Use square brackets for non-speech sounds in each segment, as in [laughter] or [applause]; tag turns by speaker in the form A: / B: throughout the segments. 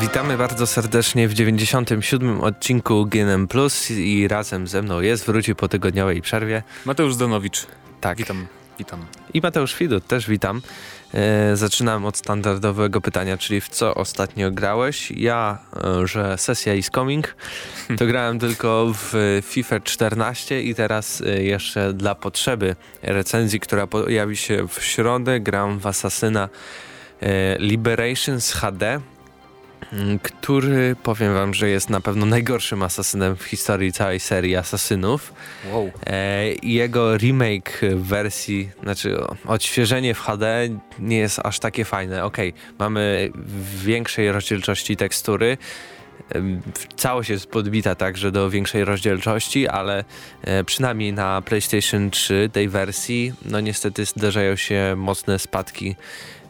A: Witamy bardzo serdecznie w 97. odcinku GNM Plus i razem ze mną jest, wróci po tygodniowej przerwie.
B: Mateusz Zdanowicz.
A: Tak.
B: Witam, witam.
A: I Mateusz Widut, też witam. E, zaczynam od standardowego pytania, czyli w co ostatnio grałeś? Ja, e, że sesja is coming, [laughs] to grałem tylko w FIFA 14 i teraz e, jeszcze dla potrzeby recenzji, która pojawi się w środę, gram w Assassina e, Liberations HD. Mm, który powiem wam, że jest na pewno najgorszym asasynem w historii całej serii asasynów.
B: Wow.
A: E, jego remake w wersji, znaczy odświeżenie w HD nie jest aż takie fajne. Ok, mamy większej rozdzielczości tekstury, Całość jest podbita także do większej rozdzielczości, ale e, przynajmniej na PlayStation 3 tej wersji, no niestety zdarzają się mocne spadki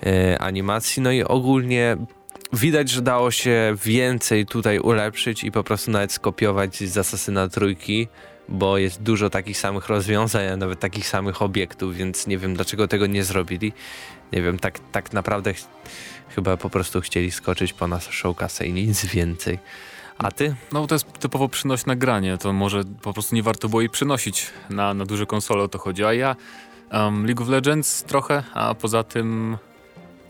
A: e, animacji, no i ogólnie widać, że dało się więcej tutaj ulepszyć i po prostu nawet skopiować z Asasyna trójki, bo jest dużo takich samych rozwiązań, a nawet takich samych obiektów, więc nie wiem dlaczego tego nie zrobili. Nie wiem, tak, tak naprawdę ch chyba po prostu chcieli skoczyć po nas showcase i nic więcej. A ty?
B: No to jest typowo przynośne granie, to może po prostu nie warto było jej przynosić na, na duże konsole, o to chodzi. A ja um, League of Legends trochę, a poza tym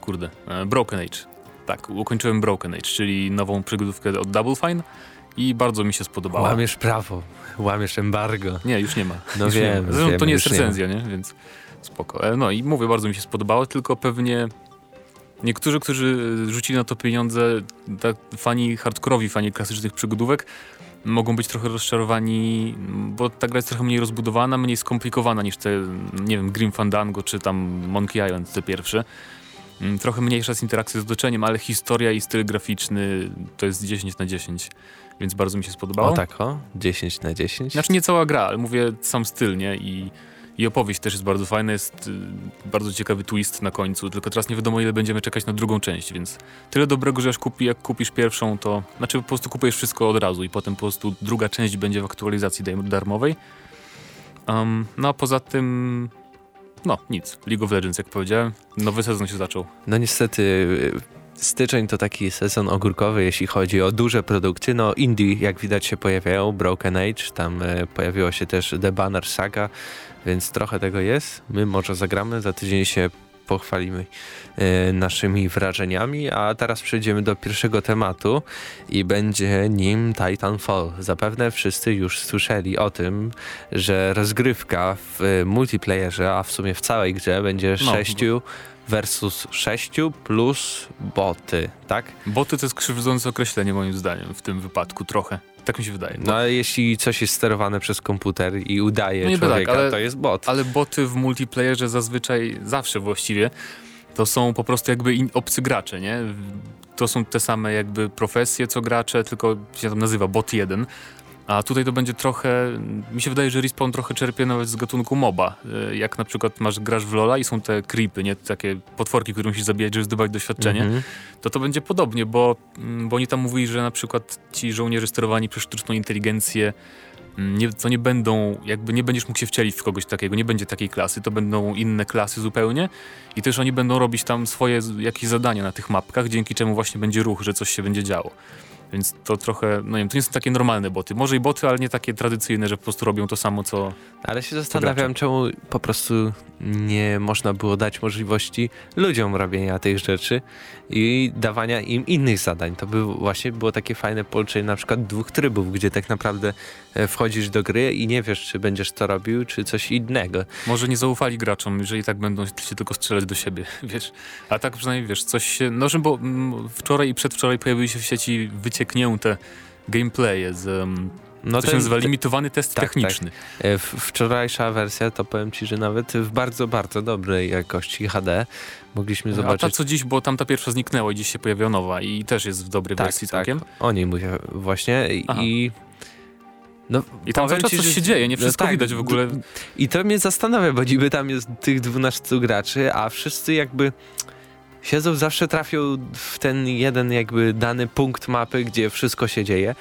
B: kurde, e, Broken Age. Tak, ukończyłem Broken Age, czyli nową przygodówkę od Double Fine i bardzo mi się spodobało.
A: Łamiesz prawo, łamiesz embargo.
B: Nie, już nie ma.
A: No już wiem,
B: Zresztą
A: wiem,
B: to nie jest
A: nie
B: recenzja, nie? Więc spoko. E, no i mówię, bardzo mi się spodobało, tylko pewnie niektórzy, którzy rzucili na to pieniądze, tak, fani hardkorowi, fani klasycznych przygodówek, mogą być trochę rozczarowani, bo ta gra jest trochę mniej rozbudowana, mniej skomplikowana niż te, nie wiem, Grim Fandango czy tam Monkey Island, te pierwsze. Mm, trochę mniejsza jest interakcja z otoczeniem, ale historia i styl graficzny to jest 10 na 10, więc bardzo mi się spodobało.
A: O tak, o? 10 na 10?
B: Znaczy nie cała gra, ale mówię sam styl, nie? I, i opowieść też jest bardzo fajna, jest y, bardzo ciekawy twist na końcu, tylko teraz nie wiadomo ile będziemy czekać na drugą część, więc tyle dobrego, że jak, kupi, jak kupisz pierwszą, to znaczy po prostu kupujesz wszystko od razu i potem po prostu druga część będzie w aktualizacji darmowej. Um, no a poza tym no, nic. League of Legends, jak powiedziałem, nowy sezon się zaczął.
A: No niestety styczeń to taki sezon ogórkowy, jeśli chodzi o duże produkcje. No indie, jak widać się pojawiają, Broken Age, tam e, pojawiło się też The Banner Saga, więc trochę tego jest. My może zagramy, za tydzień się pochwalimy e, naszymi wrażeniami, a teraz przejdziemy do pierwszego tematu i będzie nim Titanfall. Zapewne wszyscy już słyszeli o tym, że rozgrywka w e, multiplayerze, a w sumie w całej grze będzie no, sześciu versus 6 plus boty, tak?
B: Boty to jest krzywdzące określenie moim zdaniem w tym wypadku trochę. Tak mi się wydaje.
A: No ale jeśli coś jest sterowane przez komputer i udaje no człowieka, tak, ale, to jest bot.
B: Ale boty w multiplayerze zazwyczaj, zawsze właściwie, to są po prostu jakby in, obcy gracze, nie? To są te same jakby profesje co gracze, tylko się tam nazywa bot 1. A tutaj to będzie trochę, mi się wydaje, że Respawn trochę czerpie nawet z gatunku MOBA. E, jak na przykład masz, grasz w Lola i są te creepy, nie? Takie potworki, które musisz zabijać, żeby zdobywać doświadczenie. Mm -hmm. To to będzie podobnie, bo, mm, bo oni tam mówili, że na przykład ci żołnierze sterowani przez sztuczną inteligencję mm, nie, to nie będą, jakby nie będziesz mógł się wcielić w kogoś takiego, nie będzie takiej klasy, to będą inne klasy zupełnie i też oni będą robić tam swoje jakieś zadania na tych mapkach, dzięki czemu właśnie będzie ruch, że coś się będzie działo. Więc to trochę, no nie wiem, to nie są takie normalne boty. Może i boty, ale nie takie tradycyjne, że po prostu robią to samo, co.
A: Ale się zastanawiam, czemu po prostu nie można było dać możliwości ludziom robienia tych rzeczy i dawania im innych zadań. To by właśnie było takie fajne połączenie na przykład dwóch trybów, gdzie tak naprawdę wchodzisz do gry i nie wiesz, czy będziesz to robił, czy coś innego.
B: Może nie zaufali graczom, jeżeli tak będą się tylko strzelać do siebie, [laughs] wiesz. A tak przynajmniej wiesz, coś się. No, że bo mm, wczoraj i przedwczoraj pojawiły się w sieci wycieknięte gameplaye z. Um, no to się nazywa limitowany test tak, techniczny.
A: Tak. E, wczorajsza wersja to powiem ci, że nawet w bardzo, bardzo dobrej jakości HD mogliśmy zobaczyć. A
B: ta co dziś, bo tamta pierwsza zniknęła i dziś się pojawiła nowa i też jest w dobrej tak, wersji tak. całkiem.
A: O niej mówię właśnie Aha. i
B: no, I tam cały czas coś się dzieje, nie wszystko tak, widać w ogóle.
A: I to mnie zastanawia, bo niby tam jest tych 12 graczy, a wszyscy jakby siedzą, zawsze trafią w ten jeden jakby dany punkt mapy, gdzie wszystko się dzieje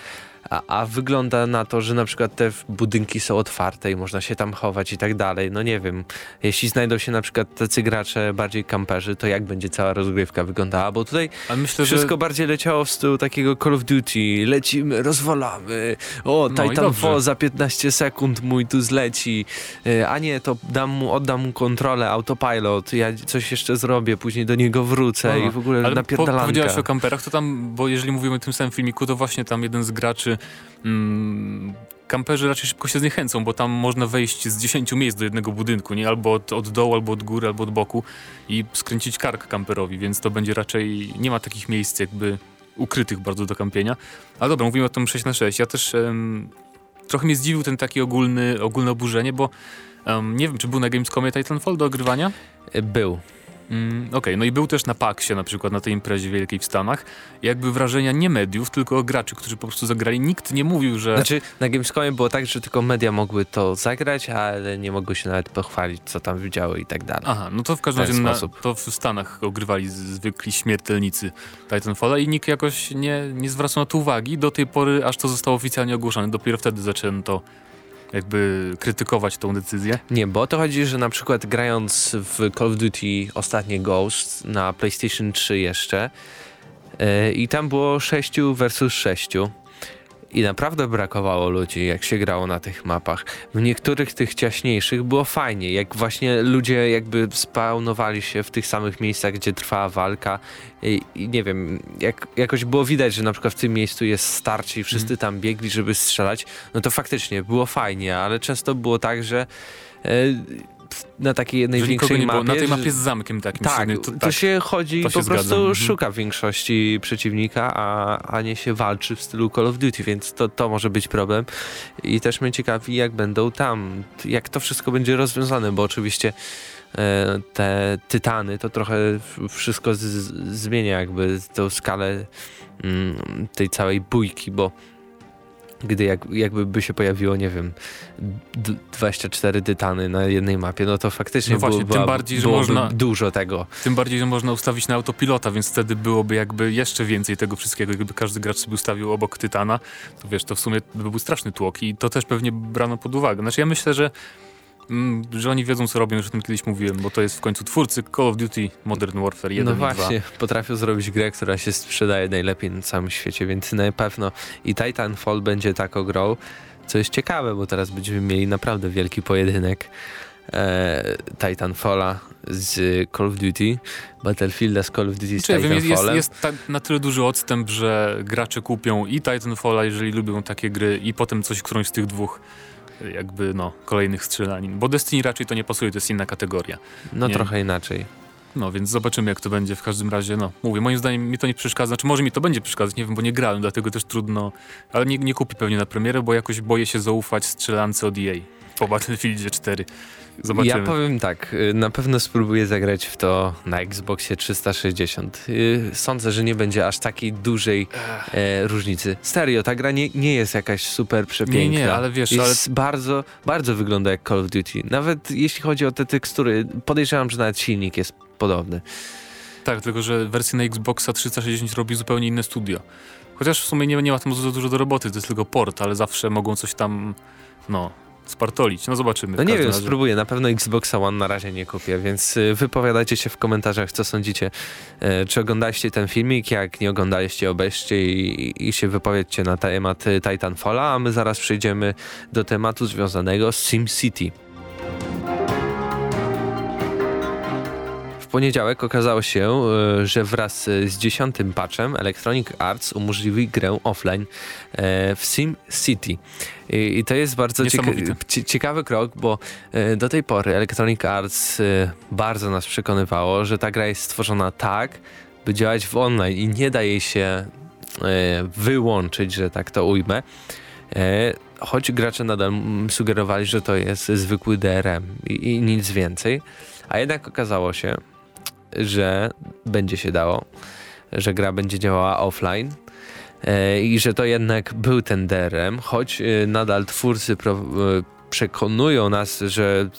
A: a, a wygląda na to, że na przykład te budynki są otwarte i można się tam chować i tak dalej. No nie wiem, jeśli znajdą się na przykład tacy gracze bardziej kamperzy, to jak będzie cała rozgrywka wyglądała? Bo tutaj myślę, wszystko że... bardziej leciało w stylu takiego Call of Duty. Lecimy, rozwalamy. O, no Titanfall za 15 sekund mój tu zleci. E, a nie, to dam mu, oddam mu kontrolę, autopilot, ja coś jeszcze zrobię, później do niego wrócę Aha. i w ogóle Ale napierdalanka.
B: Po, powiedziałeś o kamperach, to tam, bo jeżeli mówimy o tym samym filmiku, to właśnie tam jeden z graczy mm, kamperzy raczej szybko się zniechęcą, bo tam można wejść z 10 miejsc do jednego budynku, nie? Albo od, od dołu, albo od góry, albo od boku i skręcić kark kamperowi, więc to będzie raczej, nie ma takich miejsc jakby ukrytych bardzo do kampienia. Ale dobra, mówimy o tym 6 na 6 Ja też um, trochę mnie zdziwił ten taki ogólny, ogólne oburzenie, bo um, nie wiem, czy był na Gamescomie Titanfall do ogrywania?
A: Był.
B: Mm, Okej, okay. no i był też na Paksie na przykład, na tej imprezie wielkiej w Stanach. Jakby wrażenia nie mediów, tylko graczy, którzy po prostu zagrali. Nikt nie mówił, że...
A: Znaczy na Gamescomie było tak, że tylko media mogły to zagrać, ale nie mogły się nawet pochwalić, co tam widziały i tak dalej.
B: Aha, no to w każdym razie na, to w Stanach ogrywali zwykli śmiertelnicy Titanfalla i nikt jakoś nie, nie zwracał na to uwagi do tej pory, aż to zostało oficjalnie ogłoszone. Dopiero wtedy zaczęto jakby krytykować tą decyzję?
A: Nie, bo o to chodzi, że na przykład grając w Call of Duty ostatnie Ghost na PlayStation 3 jeszcze yy, i tam było 6 versus 6 i naprawdę brakowało ludzi, jak się grało na tych mapach. W niektórych tych ciaśniejszych było fajnie, jak właśnie ludzie jakby spawnowali się w tych samych miejscach, gdzie trwała walka i, i nie wiem, jak, jakoś było widać, że na przykład w tym miejscu jest starczy i wszyscy mm. tam biegli, żeby strzelać, no to faktycznie było fajnie, ale często było tak, że e, na takiej jednej że większej mapie.
B: Na tej mapie z zamkiem takim.
A: Tak, to, tak, to się chodzi, to się po prostu. Mhm. szuka większości przeciwnika, a, a nie się walczy w stylu Call of Duty, więc to, to może być problem. I też mnie ciekawi, jak będą tam, jak to wszystko będzie rozwiązane, bo oczywiście e, te tytany to trochę wszystko z, zmienia jakby tą skalę mm, tej całej bójki, bo gdy jak, jakby by się pojawiło, nie wiem, 24 tytany na jednej mapie, no to faktycznie no właśnie, było, tym bardziej, że można, dużo tego.
B: Tym bardziej, że można ustawić na autopilota, więc wtedy byłoby jakby jeszcze więcej tego wszystkiego. Gdyby każdy gracz sobie ustawił obok tytana, to wiesz, to w sumie by był straszny tłok i to też pewnie brano pod uwagę. Znaczy ja myślę, że że oni wiedzą co robią, już o tym kiedyś mówiłem, bo to jest w końcu twórcy Call of Duty Modern Warfare 1
A: No właśnie, potrafią zrobić grę, która się sprzedaje najlepiej na całym świecie, więc na pewno i Titanfall będzie taką grą, co jest ciekawe, bo teraz będziemy mieli naprawdę wielki pojedynek e, Titanfalla z Call of Duty, Battlefielda z Call of Duty z Czyli
B: Titanfallem. Jest, jest tak na tyle duży odstęp, że gracze kupią i Titanfalla, jeżeli lubią takie gry i potem coś którąś z tych dwóch jakby no, kolejnych strzelanin. Bo Destiny raczej to nie pasuje, to jest inna kategoria.
A: No nie? trochę inaczej.
B: No więc zobaczymy jak to będzie w każdym razie. No mówię, moim zdaniem mi to nie przeszkadza, znaczy może mi to będzie przeszkadzać, nie wiem, bo nie grałem, dlatego też trudno, ale nie, nie kupi pewnie na premierę, bo jakoś boję się zaufać strzelance od EA po Battlefieldzie 4. Zobaczymy.
A: Ja powiem tak, y, na pewno spróbuję zagrać w to na Xboxie 360. Y, sądzę, że nie będzie aż takiej dużej e, różnicy. Stereo, ta gra nie, nie jest jakaś super przepiękna. Nie, nie, ale wiesz, jest ale... bardzo, bardzo wygląda jak Call of Duty. Nawet jeśli chodzi o te tekstury, podejrzewam, że nawet silnik jest podobny.
B: Tak, tylko że wersję na Xboxa 360 robi zupełnie inne studio. Chociaż w sumie nie, nie ma tam za dużo do roboty, to jest tylko port, ale zawsze mogą coś tam, no, spartolić. No zobaczymy.
A: No nie wiem, razie. spróbuję. Na pewno Xbox One na razie nie kupię, więc y, wypowiadajcie się w komentarzach, co sądzicie. E, czy oglądaliście ten filmik? Jak nie oglądaliście, obejrzcie i, i się wypowiedzcie na temat y, Titanfalla, a my zaraz przejdziemy do tematu związanego z SimCity. Poniedziałek okazało się, e, że wraz z dziesiątym patchem Electronic Arts umożliwi grę offline e, w Sim City. I, to jest bardzo cieka ciekawy krok, bo e, do tej pory Electronic Arts bardzo nas przekonywało, że ta gra jest stworzona tak, by działać w online i nie da jej się wyłączyć, że tak to ujmę. Choć gracze nadal sugerowali, że to jest zwykły DRM i, i nic więcej. A jednak okazało się, że będzie się dało, że gra będzie działała offline e, i że to jednak był ten DRM, choć e, nadal twórcy e, przekonują nas, że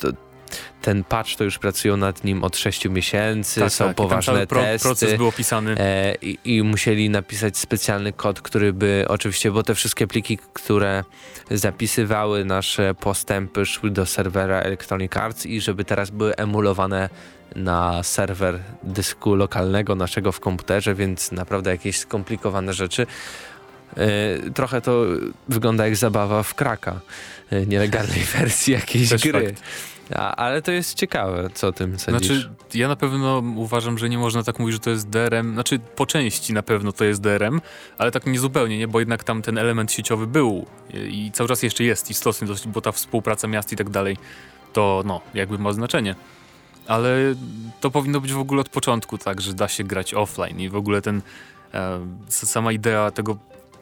A: ten patch to już pracują nad nim od 6 miesięcy, tak, są tak. poważne
B: pro,
A: testy.
B: proces był opisany.
A: E, i, I musieli napisać specjalny kod, który by oczywiście, bo te wszystkie pliki, które zapisywały nasze postępy szły do serwera Electronic Arts i żeby teraz były emulowane na serwer dysku lokalnego naszego w komputerze, więc naprawdę jakieś skomplikowane rzeczy. E, trochę to wygląda jak zabawa w kraka e, nielegalnej [laughs] wersji jakiejś Też gry. A, ale to jest ciekawe, co o tym sądzisz?
B: Znaczy, ja na pewno uważam, że nie można tak mówić, że to jest DRM. Znaczy, po części na pewno to jest DRM, ale tak niezupełnie, nie? Bo jednak tam ten element sieciowy był i cały czas jeszcze jest istotny bo ta współpraca miast i tak dalej, to no, jakby ma znaczenie. Ale to powinno być w ogóle od początku tak, że da się grać offline i w ogóle ten e, sama idea tego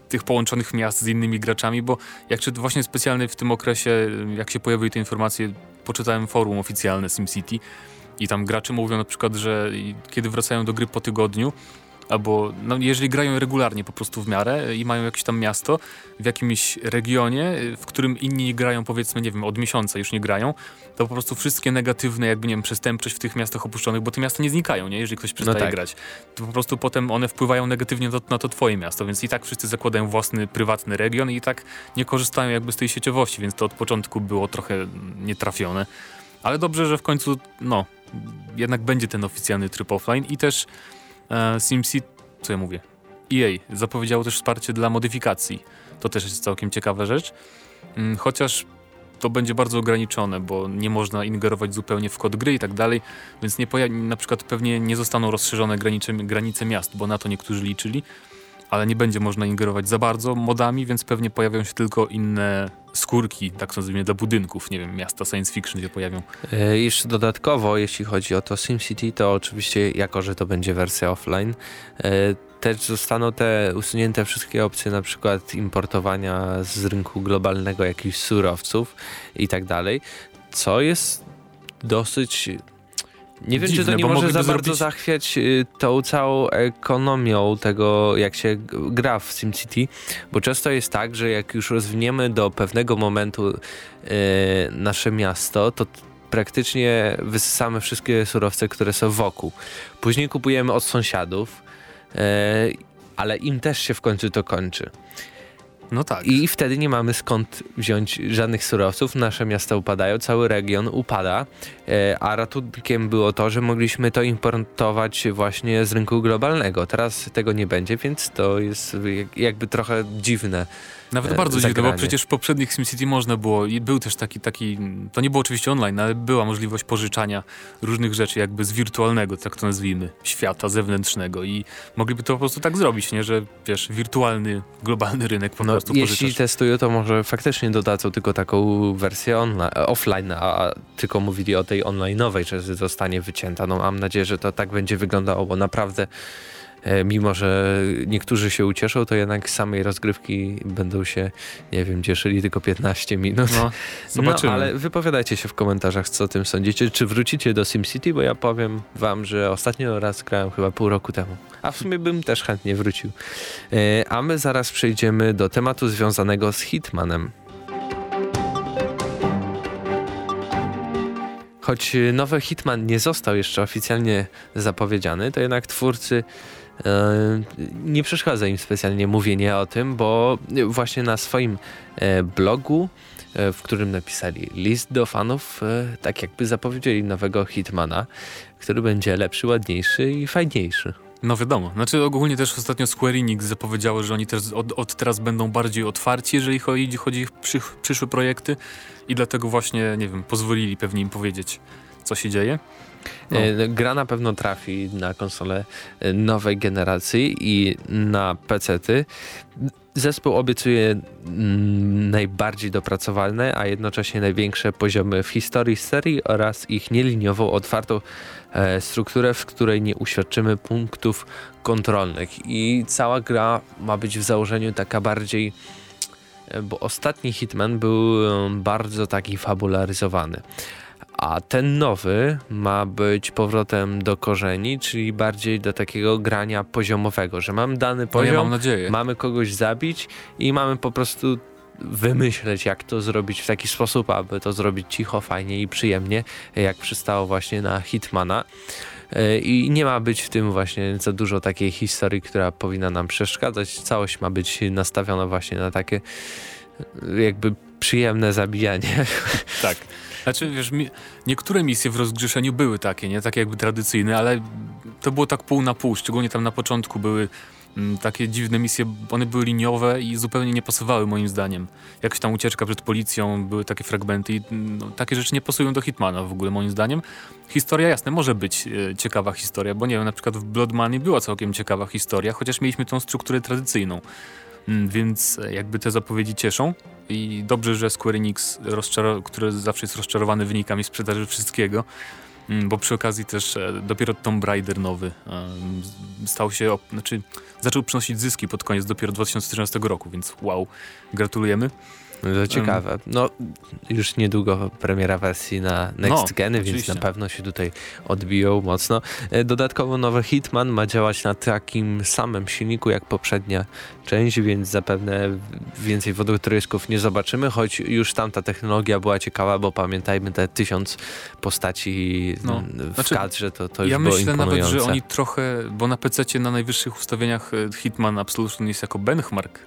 B: tych połączonych miast z innymi graczami, bo jak czy właśnie specjalnie w tym okresie, jak się pojawiły te informacje, poczytałem forum oficjalne SimCity i tam gracze mówią na przykład, że kiedy wracają do gry po tygodniu, albo no, jeżeli grają regularnie po prostu w miarę i mają jakieś tam miasto w jakimś regionie, w którym inni grają powiedzmy, nie wiem, od miesiąca już nie grają, to po prostu wszystkie negatywne jakby, nie wiem, przestępczość w tych miastach opuszczonych, bo te miasta nie znikają, nie? Jeżeli ktoś przestaje no tak. grać, to po prostu potem one wpływają negatywnie na, na to twoje miasto, więc i tak wszyscy zakładają własny, prywatny region i tak nie korzystają jakby z tej sieciowości, więc to od początku było trochę nietrafione. Ale dobrze, że w końcu, no, jednak będzie ten oficjalny tryb offline i też SimCity, co ja mówię, EA zapowiedziało też wsparcie dla modyfikacji. To też jest całkiem ciekawa rzecz. Mm, chociaż to będzie bardzo ograniczone, bo nie można ingerować zupełnie w kod gry i tak dalej, więc nie na przykład pewnie nie zostaną rozszerzone granice, granice miast, bo na to niektórzy liczyli, ale nie będzie można ingerować za bardzo modami, więc pewnie pojawią się tylko inne skórki, tak nazwijmy, dla budynków, nie wiem, miasta science fiction się pojawią.
A: E, jeszcze dodatkowo, jeśli chodzi o to SimCity, to oczywiście, jako że to będzie wersja offline, e, też zostaną te usunięte wszystkie opcje na przykład importowania z rynku globalnego jakichś surowców i tak dalej, co jest dosyć nie wiem, Dziwne, czy to nie może za bardzo zachwiać y, tą całą ekonomią tego, jak się gra w SimCity, bo często jest tak, że jak już rozwiniemy do pewnego momentu yy, nasze miasto, to praktycznie wysysamy wszystkie surowce, które są wokół. Później kupujemy od sąsiadów, yy, ale im też się w końcu to kończy.
B: No tak.
A: I wtedy nie mamy skąd wziąć żadnych surowców, nasze miasta upadają, cały region upada, e, a ratunkiem było to, że mogliśmy to importować właśnie z rynku globalnego. Teraz tego nie będzie, więc to jest jakby trochę dziwne.
B: Nawet bardzo zagranie. dziwne, bo przecież w poprzednich SimCity można było i był też taki, taki, to nie było oczywiście online, ale była możliwość pożyczania różnych rzeczy jakby z wirtualnego, tak to nazwijmy, świata zewnętrznego i mogliby to po prostu tak zrobić, nie, że wiesz, wirtualny, globalny rynek po no, prostu
A: Jeśli pożyczasz. testują, to może faktycznie dodadzą tylko taką wersję online, offline, a tylko mówili o tej online'owej, że zostanie wycięta. No mam nadzieję, że to tak będzie wyglądało, bo naprawdę E, mimo że niektórzy się ucieszą, to jednak samej rozgrywki będą się, nie wiem, cieszyli tylko 15 minut. No,
B: zobaczymy.
A: No, ale wypowiadajcie się w komentarzach, co o tym sądzicie. Czy wrócicie do SimCity, bo ja powiem wam, że ostatnio raz grałem chyba pół roku temu. A w sumie bym też chętnie wrócił. E, a my zaraz przejdziemy do tematu związanego z Hitmanem. Choć nowy Hitman nie został jeszcze oficjalnie zapowiedziany, to jednak twórcy E, nie przeszkadza im specjalnie mówienie o tym, bo właśnie na swoim e, blogu, e, w którym napisali list do fanów, tak jakby zapowiedzieli nowego Hitmana, który będzie lepszy, ładniejszy i fajniejszy.
B: No wiadomo, znaczy ogólnie też ostatnio Square Enix zapowiedziało, że oni też od, od teraz będą bardziej otwarci, jeżeli chodzi, chodzi o ich przy, przyszłe projekty i dlatego właśnie, nie wiem, pozwolili pewnie im powiedzieć, co się dzieje.
A: No. E, gra na pewno trafi na konsole e, nowej generacji i na PC-ty. Zespół obiecuje mm, najbardziej dopracowane, a jednocześnie największe poziomy w historii serii oraz ich nieliniową, otwartą e, strukturę, w której nie uświadczymy punktów kontrolnych. I cała gra ma być w założeniu taka bardziej bo ostatni Hitman był bardzo taki fabularyzowany. A ten nowy ma być powrotem do korzeni, czyli bardziej do takiego grania poziomowego, że mamy dany poziom,
B: no ja mam mamy
A: kogoś zabić i mamy po prostu wymyśleć, jak to zrobić w taki sposób, aby to zrobić cicho, fajnie i przyjemnie, jak przystało właśnie na Hitmana. E, I nie ma być w tym właśnie za dużo takiej historii, która powinna nam przeszkadzać. Całość ma być nastawiona właśnie na takie jakby przyjemne zabijanie.
B: Tak. [laughs] Znaczy, wiesz, mi, niektóre misje w rozgrzeszeniu były takie, nie? Takie jakby tradycyjne, ale to było tak pół na pół. Szczególnie tam na początku były mm, takie dziwne misje, one były liniowe i zupełnie nie pasowały moim zdaniem. Jakaś tam ucieczka przed policją, były takie fragmenty i no, takie rzeczy nie pasują do Hitmana w ogóle moim zdaniem. Historia jasne, może być e, ciekawa historia, bo nie wiem, na przykład w Blood była całkiem ciekawa historia, chociaż mieliśmy tą strukturę tradycyjną. Mm, więc e, jakby te zapowiedzi cieszą i dobrze, że Square Enix, który zawsze jest rozczarowany wynikami sprzedaży wszystkiego, mm, bo przy okazji też e, dopiero Tomb Raider nowy stał się, znaczy zaczął przynosić zyski pod koniec dopiero 2014 roku, więc wow, gratulujemy.
A: To ciekawe. No, już niedługo premiera wersji na Next no, Geny, więc na pewno się tutaj odbiją mocno. E, dodatkowo nowy Hitman ma działać na takim samym silniku jak poprzednia część, więc zapewne więcej wodotrysków nie zobaczymy, choć już tamta technologia była ciekawa, bo pamiętajmy te tysiąc postaci no, w znaczy, kadrze, to, to już
B: ja
A: było
B: myślę nawet, że oni trochę, bo na PC na najwyższych ustawieniach e, Hitman Absolution jest jako benchmark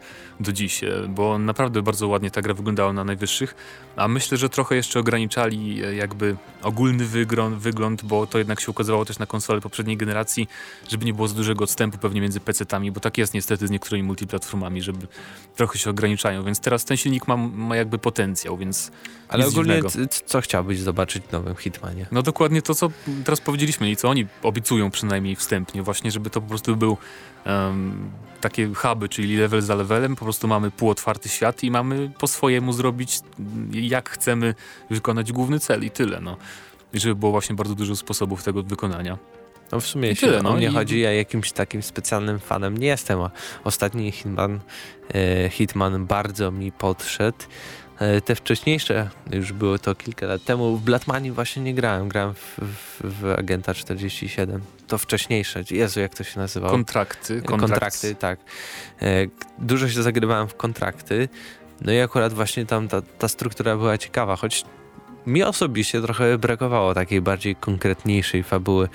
B: do dziś, e, bo naprawdę bardzo ładnie ta gra wyglądała na najwyższych, a myślę, że trochę jeszcze ograniczali e, jakby ogólny wygląd, wygląd bo to jednak się ukazywało też na konsole poprzedniej generacji, żeby nie było za dużego odstępu pewnie między PC-tami, bo tak jest niestety z niektórymi multiplatformami, żeby trochę się ograniczają, więc teraz ten silnik ma, ma jakby potencjał, więc
A: Ale ogólnie co chciałbyś zobaczyć w nowym Hitmanie?
B: No dokładnie to, co teraz powiedzieliśmy i co oni obiecują przynajmniej wstępnie, właśnie żeby to po prostu był um, takie huby, czyli level za levelem, po prostu mamy półotwarty świat i mamy po swojemu zrobić jak chcemy wykonać główny cel i tyle. No. I żeby było właśnie bardzo dużo sposobów tego wykonania.
A: No w sumie jeśli tyle, no, o mnie i... chodzi, ja jakimś takim specjalnym fanem nie jestem, a ostatni Hitman, e, Hitman bardzo mi podszedł. E, te wcześniejsze, już było to kilka lat temu, w Blatmanii właśnie nie grałem, grałem w, w, w Agenta 47. To wcześniejsze, Jezu, jak to się nazywało?
B: Kontrakty.
A: Kontrakty, tak. E, dużo się zagrywałem w kontrakty, no i akurat właśnie tam ta, ta struktura była ciekawa, choć mi osobiście trochę brakowało takiej bardziej konkretniejszej fabuły,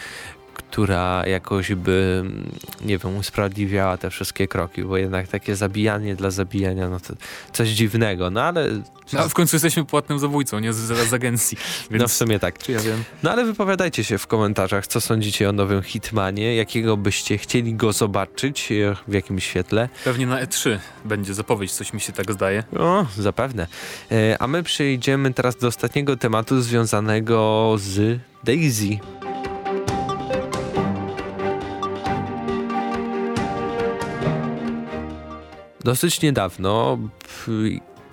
A: która jakoś by, nie wiem, usprawiedliwiała te wszystkie kroki, bo jednak takie zabijanie dla zabijania, no to coś dziwnego, no ale...
B: No, w końcu jesteśmy płatnym zabójcą, nie z, z agencji.
A: Więc... No w sumie tak.
B: Czy ja wiem.
A: No ale wypowiadajcie się w komentarzach, co sądzicie o nowym Hitmanie, jakiego byście chcieli go zobaczyć, e, w jakim świetle.
B: Pewnie na E3 będzie zapowiedź, coś mi się tak zdaje.
A: O, zapewne. E, a my przejdziemy teraz do ostatniego tematu związanego z Daisy. Dosyć niedawno,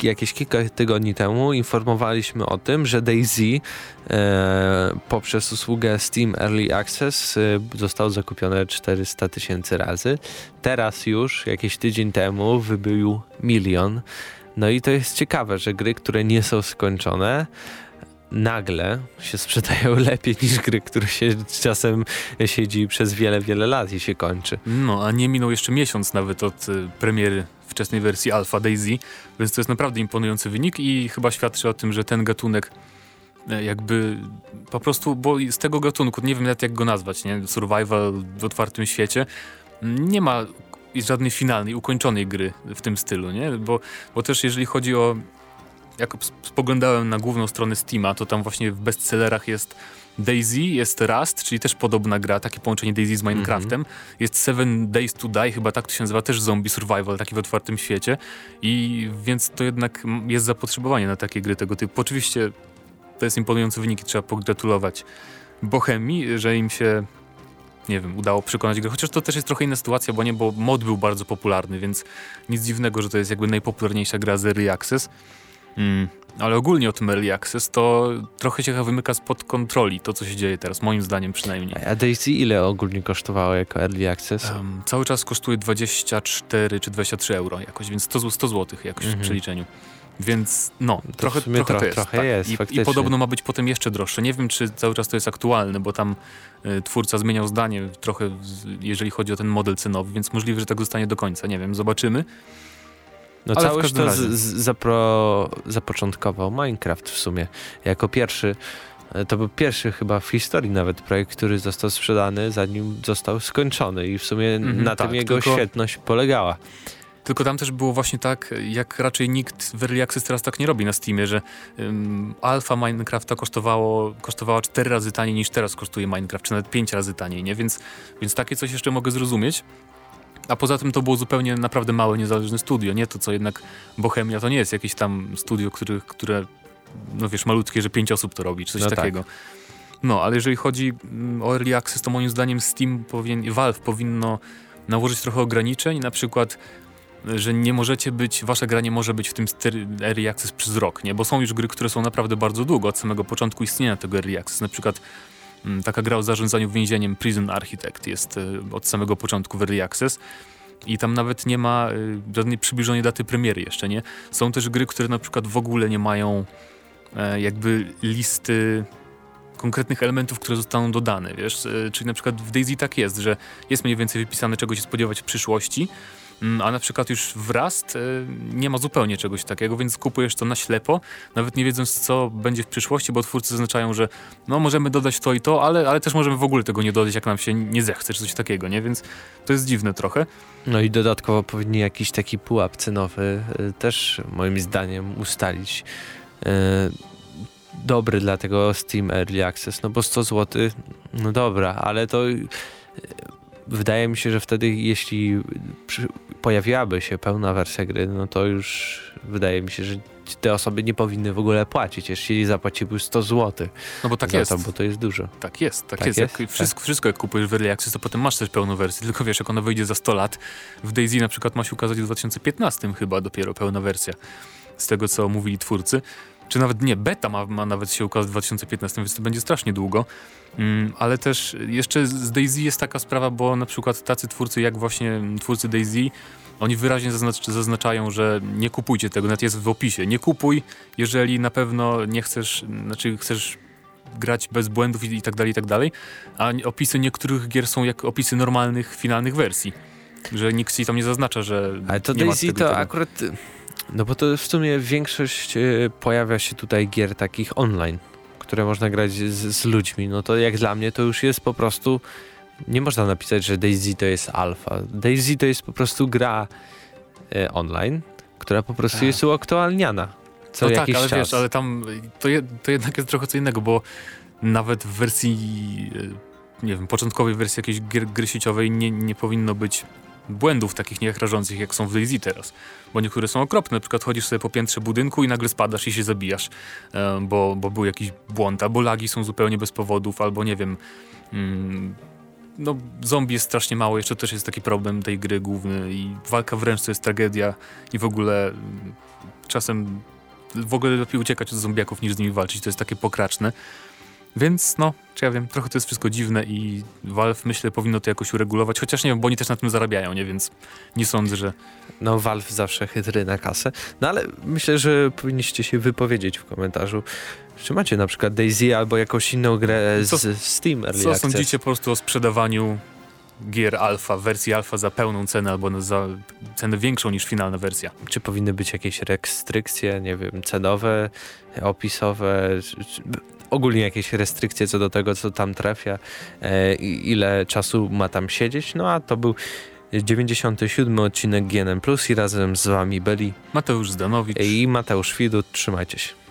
A: jakieś kilka tygodni temu, informowaliśmy o tym, że Daisy e, poprzez usługę Steam Early Access e, został zakupione 400 tysięcy razy. Teraz już, jakiś tydzień temu, wybył milion. No i to jest ciekawe, że gry, które nie są skończone, nagle się sprzedają [laughs] lepiej niż gry, które się czasem siedzi przez wiele, wiele lat i się kończy.
B: No, a nie minął jeszcze miesiąc nawet od y, premiery wczesnej wersji Alpha Daisy, więc to jest naprawdę imponujący wynik i chyba świadczy o tym, że ten gatunek e, jakby po prostu, bo z tego gatunku, nie wiem nawet jak go nazwać, nie? survival w otwartym świecie, nie ma żadnej finalnej, ukończonej gry w tym stylu, nie? Bo, bo też jeżeli chodzi o jak spoglądałem na główną stronę Steama, to tam właśnie w bestsellerach jest Daisy, jest Rust, czyli też podobna gra, takie połączenie Daisy z Minecraftem. Mm -hmm. Jest Seven Days to Die, chyba tak to się nazywa, też zombie survival, taki w otwartym świecie. I więc to jednak jest zapotrzebowanie na takie gry tego typu. Oczywiście to jest imponujący wynik i trzeba pogratulować Bohemii, że im się nie wiem, udało przekonać grę. Chociaż to też jest trochę inna sytuacja, bo nie, bo mod był bardzo popularny, więc nic dziwnego, że to jest jakby najpopularniejsza gra z Early Access. Mm. Ale ogólnie o tym Early Access to trochę się wymyka spod kontroli to, co się dzieje teraz, moim zdaniem przynajmniej.
A: A Daisy ile ogólnie kosztowało jako Early Access? Um,
B: cały czas kosztuje 24 czy 23 euro jakoś, więc 100, 100 zł jakoś mm -hmm. w przeliczeniu. Więc no, to trochę, trochę tro, to jest.
A: Trochę tak. jest
B: I, I, podobno ma być potem jeszcze droższe. Nie wiem, czy cały czas to jest aktualne, bo tam y, twórca zmieniał zdanie trochę, jeżeli chodzi o ten model cenowy, więc możliwe, że tak zostanie do końca. Nie wiem, zobaczymy.
A: No
B: Ale
A: całość to z, zapro, zapoczątkował Minecraft w sumie jako pierwszy. E, to był pierwszy chyba w historii nawet projekt, który został sprzedany zanim został skończony i w sumie mhm, na tak, tym jego tylko... świetność polegała.
B: Tylko tam też było właśnie tak, jak raczej nikt w Early Access teraz tak nie robi na Steamie, że um, alfa Minecrafta kosztowało, kosztowała 4 razy taniej niż teraz kosztuje Minecraft, czy nawet 5 razy taniej, nie? Więc, więc takie coś jeszcze mogę zrozumieć. A poza tym to było zupełnie naprawdę małe, niezależne studio, nie? To co jednak Bohemia to nie jest jakieś tam studio, które, które no wiesz, malutkie, że pięć osób to robi, czy coś no tak. takiego. Tak. No, ale jeżeli chodzi mm, o Early Access, to moim zdaniem Steam powinien, Valve powinno nałożyć trochę ograniczeń, na przykład że nie możecie być, wasze gra nie może być w tym Early Access przez rok, nie? Bo są już gry, które są naprawdę bardzo długo, od samego początku istnienia tego Early Access. Na przykład taka gra o zarządzaniu więzieniem Prison Architect jest y, od samego początku w Early Access i tam nawet nie ma y, żadnej przybliżonej daty premiery jeszcze, nie? Są też gry, które na przykład w ogóle nie mają e, jakby listy konkretnych elementów, które zostaną dodane, wiesz? E, czyli na przykład w Daisy tak jest, że jest mniej więcej wypisane, czego się spodziewać w przyszłości, Mm, a na przykład już w Rust y, nie ma zupełnie czegoś takiego, więc kupujesz to na ślepo, nawet nie wiedząc co będzie w przyszłości, bo twórcy zaznaczają, że no możemy dodać to i to, ale, ale też możemy w ogóle tego nie dodać, jak nam się nie zechce, czy coś takiego, nie? Więc to jest dziwne trochę.
A: No i dodatkowo powinni jakiś taki pułap cenowy y, też moim zdaniem ustalić. Y, dobry dla tego Steam Early Access, no bo 100 zł, no dobra, ale to wydaje mi się, że wtedy jeśli pojawiłaby się pełna wersja gry, no to już wydaje mi się, że te osoby nie powinny w ogóle płacić, jeśli zapłaciły 100 zł.
B: No bo tak jest.
A: To, bo to jest dużo.
B: Tak jest, tak, tak jest. jest? Jak wszystko, tak. wszystko jak kupujesz w Early Access, to potem masz też pełną wersję, tylko wiesz, jak ona wyjdzie za 100 lat, w Daisy na przykład ma się ukazać w 2015 chyba dopiero pełna wersja, z tego co mówili twórcy. Czy nawet nie, beta ma, ma nawet się ukazać w 2015, więc to będzie strasznie długo. Mm, ale też jeszcze z Daisy jest taka sprawa, bo na przykład tacy twórcy jak właśnie twórcy Daisy, oni wyraźnie zaznacz zaznaczają, że nie kupujcie tego, nawet jest w opisie. Nie kupuj, jeżeli na pewno nie chcesz, znaczy chcesz grać bez błędów i, i tak dalej, i tak dalej. A opisy niektórych gier są jak opisy normalnych, finalnych wersji. Że nikt ci tam nie zaznacza, że.
A: Ale to Daisy to akurat. No bo to w sumie większość e, pojawia się tutaj gier takich online które można grać z, z, ludźmi, no to jak dla mnie to już jest po prostu nie można napisać, że Daisy to jest alfa. Daisy to jest po prostu gra e, online, która po prostu tak. jest uaktualniana co no tak, jakiś
B: tak, ale
A: czas.
B: wiesz, ale tam to, je, to jednak jest trochę co innego, bo nawet w wersji e, nie wiem, początkowej wersji jakiejś gry, gry sieciowej nie, nie powinno być błędów takich niechrażących, jak są w Daisy teraz. Bo niektóre są okropne. Na przykład chodzisz sobie po piętrze budynku i nagle spadasz i się zabijasz, bo, bo był jakiś błąd, albo lagi są zupełnie bez powodów, albo nie wiem... Mm, no, zombie jest strasznie mało, jeszcze też jest taki problem tej gry główny i walka wręcz to jest tragedia i w ogóle mm, czasem w ogóle lepiej uciekać od zombiaków niż z nimi walczyć, to jest takie pokraczne. Więc no, czy ja wiem, trochę to jest wszystko dziwne i Valve myślę powinno to jakoś uregulować, chociaż nie wiem, bo oni też na tym zarabiają, nie? Więc nie sądzę, że...
A: No Valve zawsze chytry na kasę, no ale myślę, że powinniście się wypowiedzieć w komentarzu, czy macie na przykład Daisy albo jakąś inną grę z, co, Steam Early
B: Co
A: Access?
B: sądzicie po prostu o sprzedawaniu gier alfa, wersji alfa za pełną cenę albo za cenę większą niż finalna wersja.
A: Czy powinny być jakieś restrykcje, nie wiem, cenowe, opisowe, ogólnie jakieś restrykcje co do tego, co tam trafia, e, ile czasu ma tam siedzieć. No a to był 97 odcinek GNM Plus i razem z wami byli
B: Mateusz Zdanowicz
A: i Mateusz Widut. Trzymajcie się.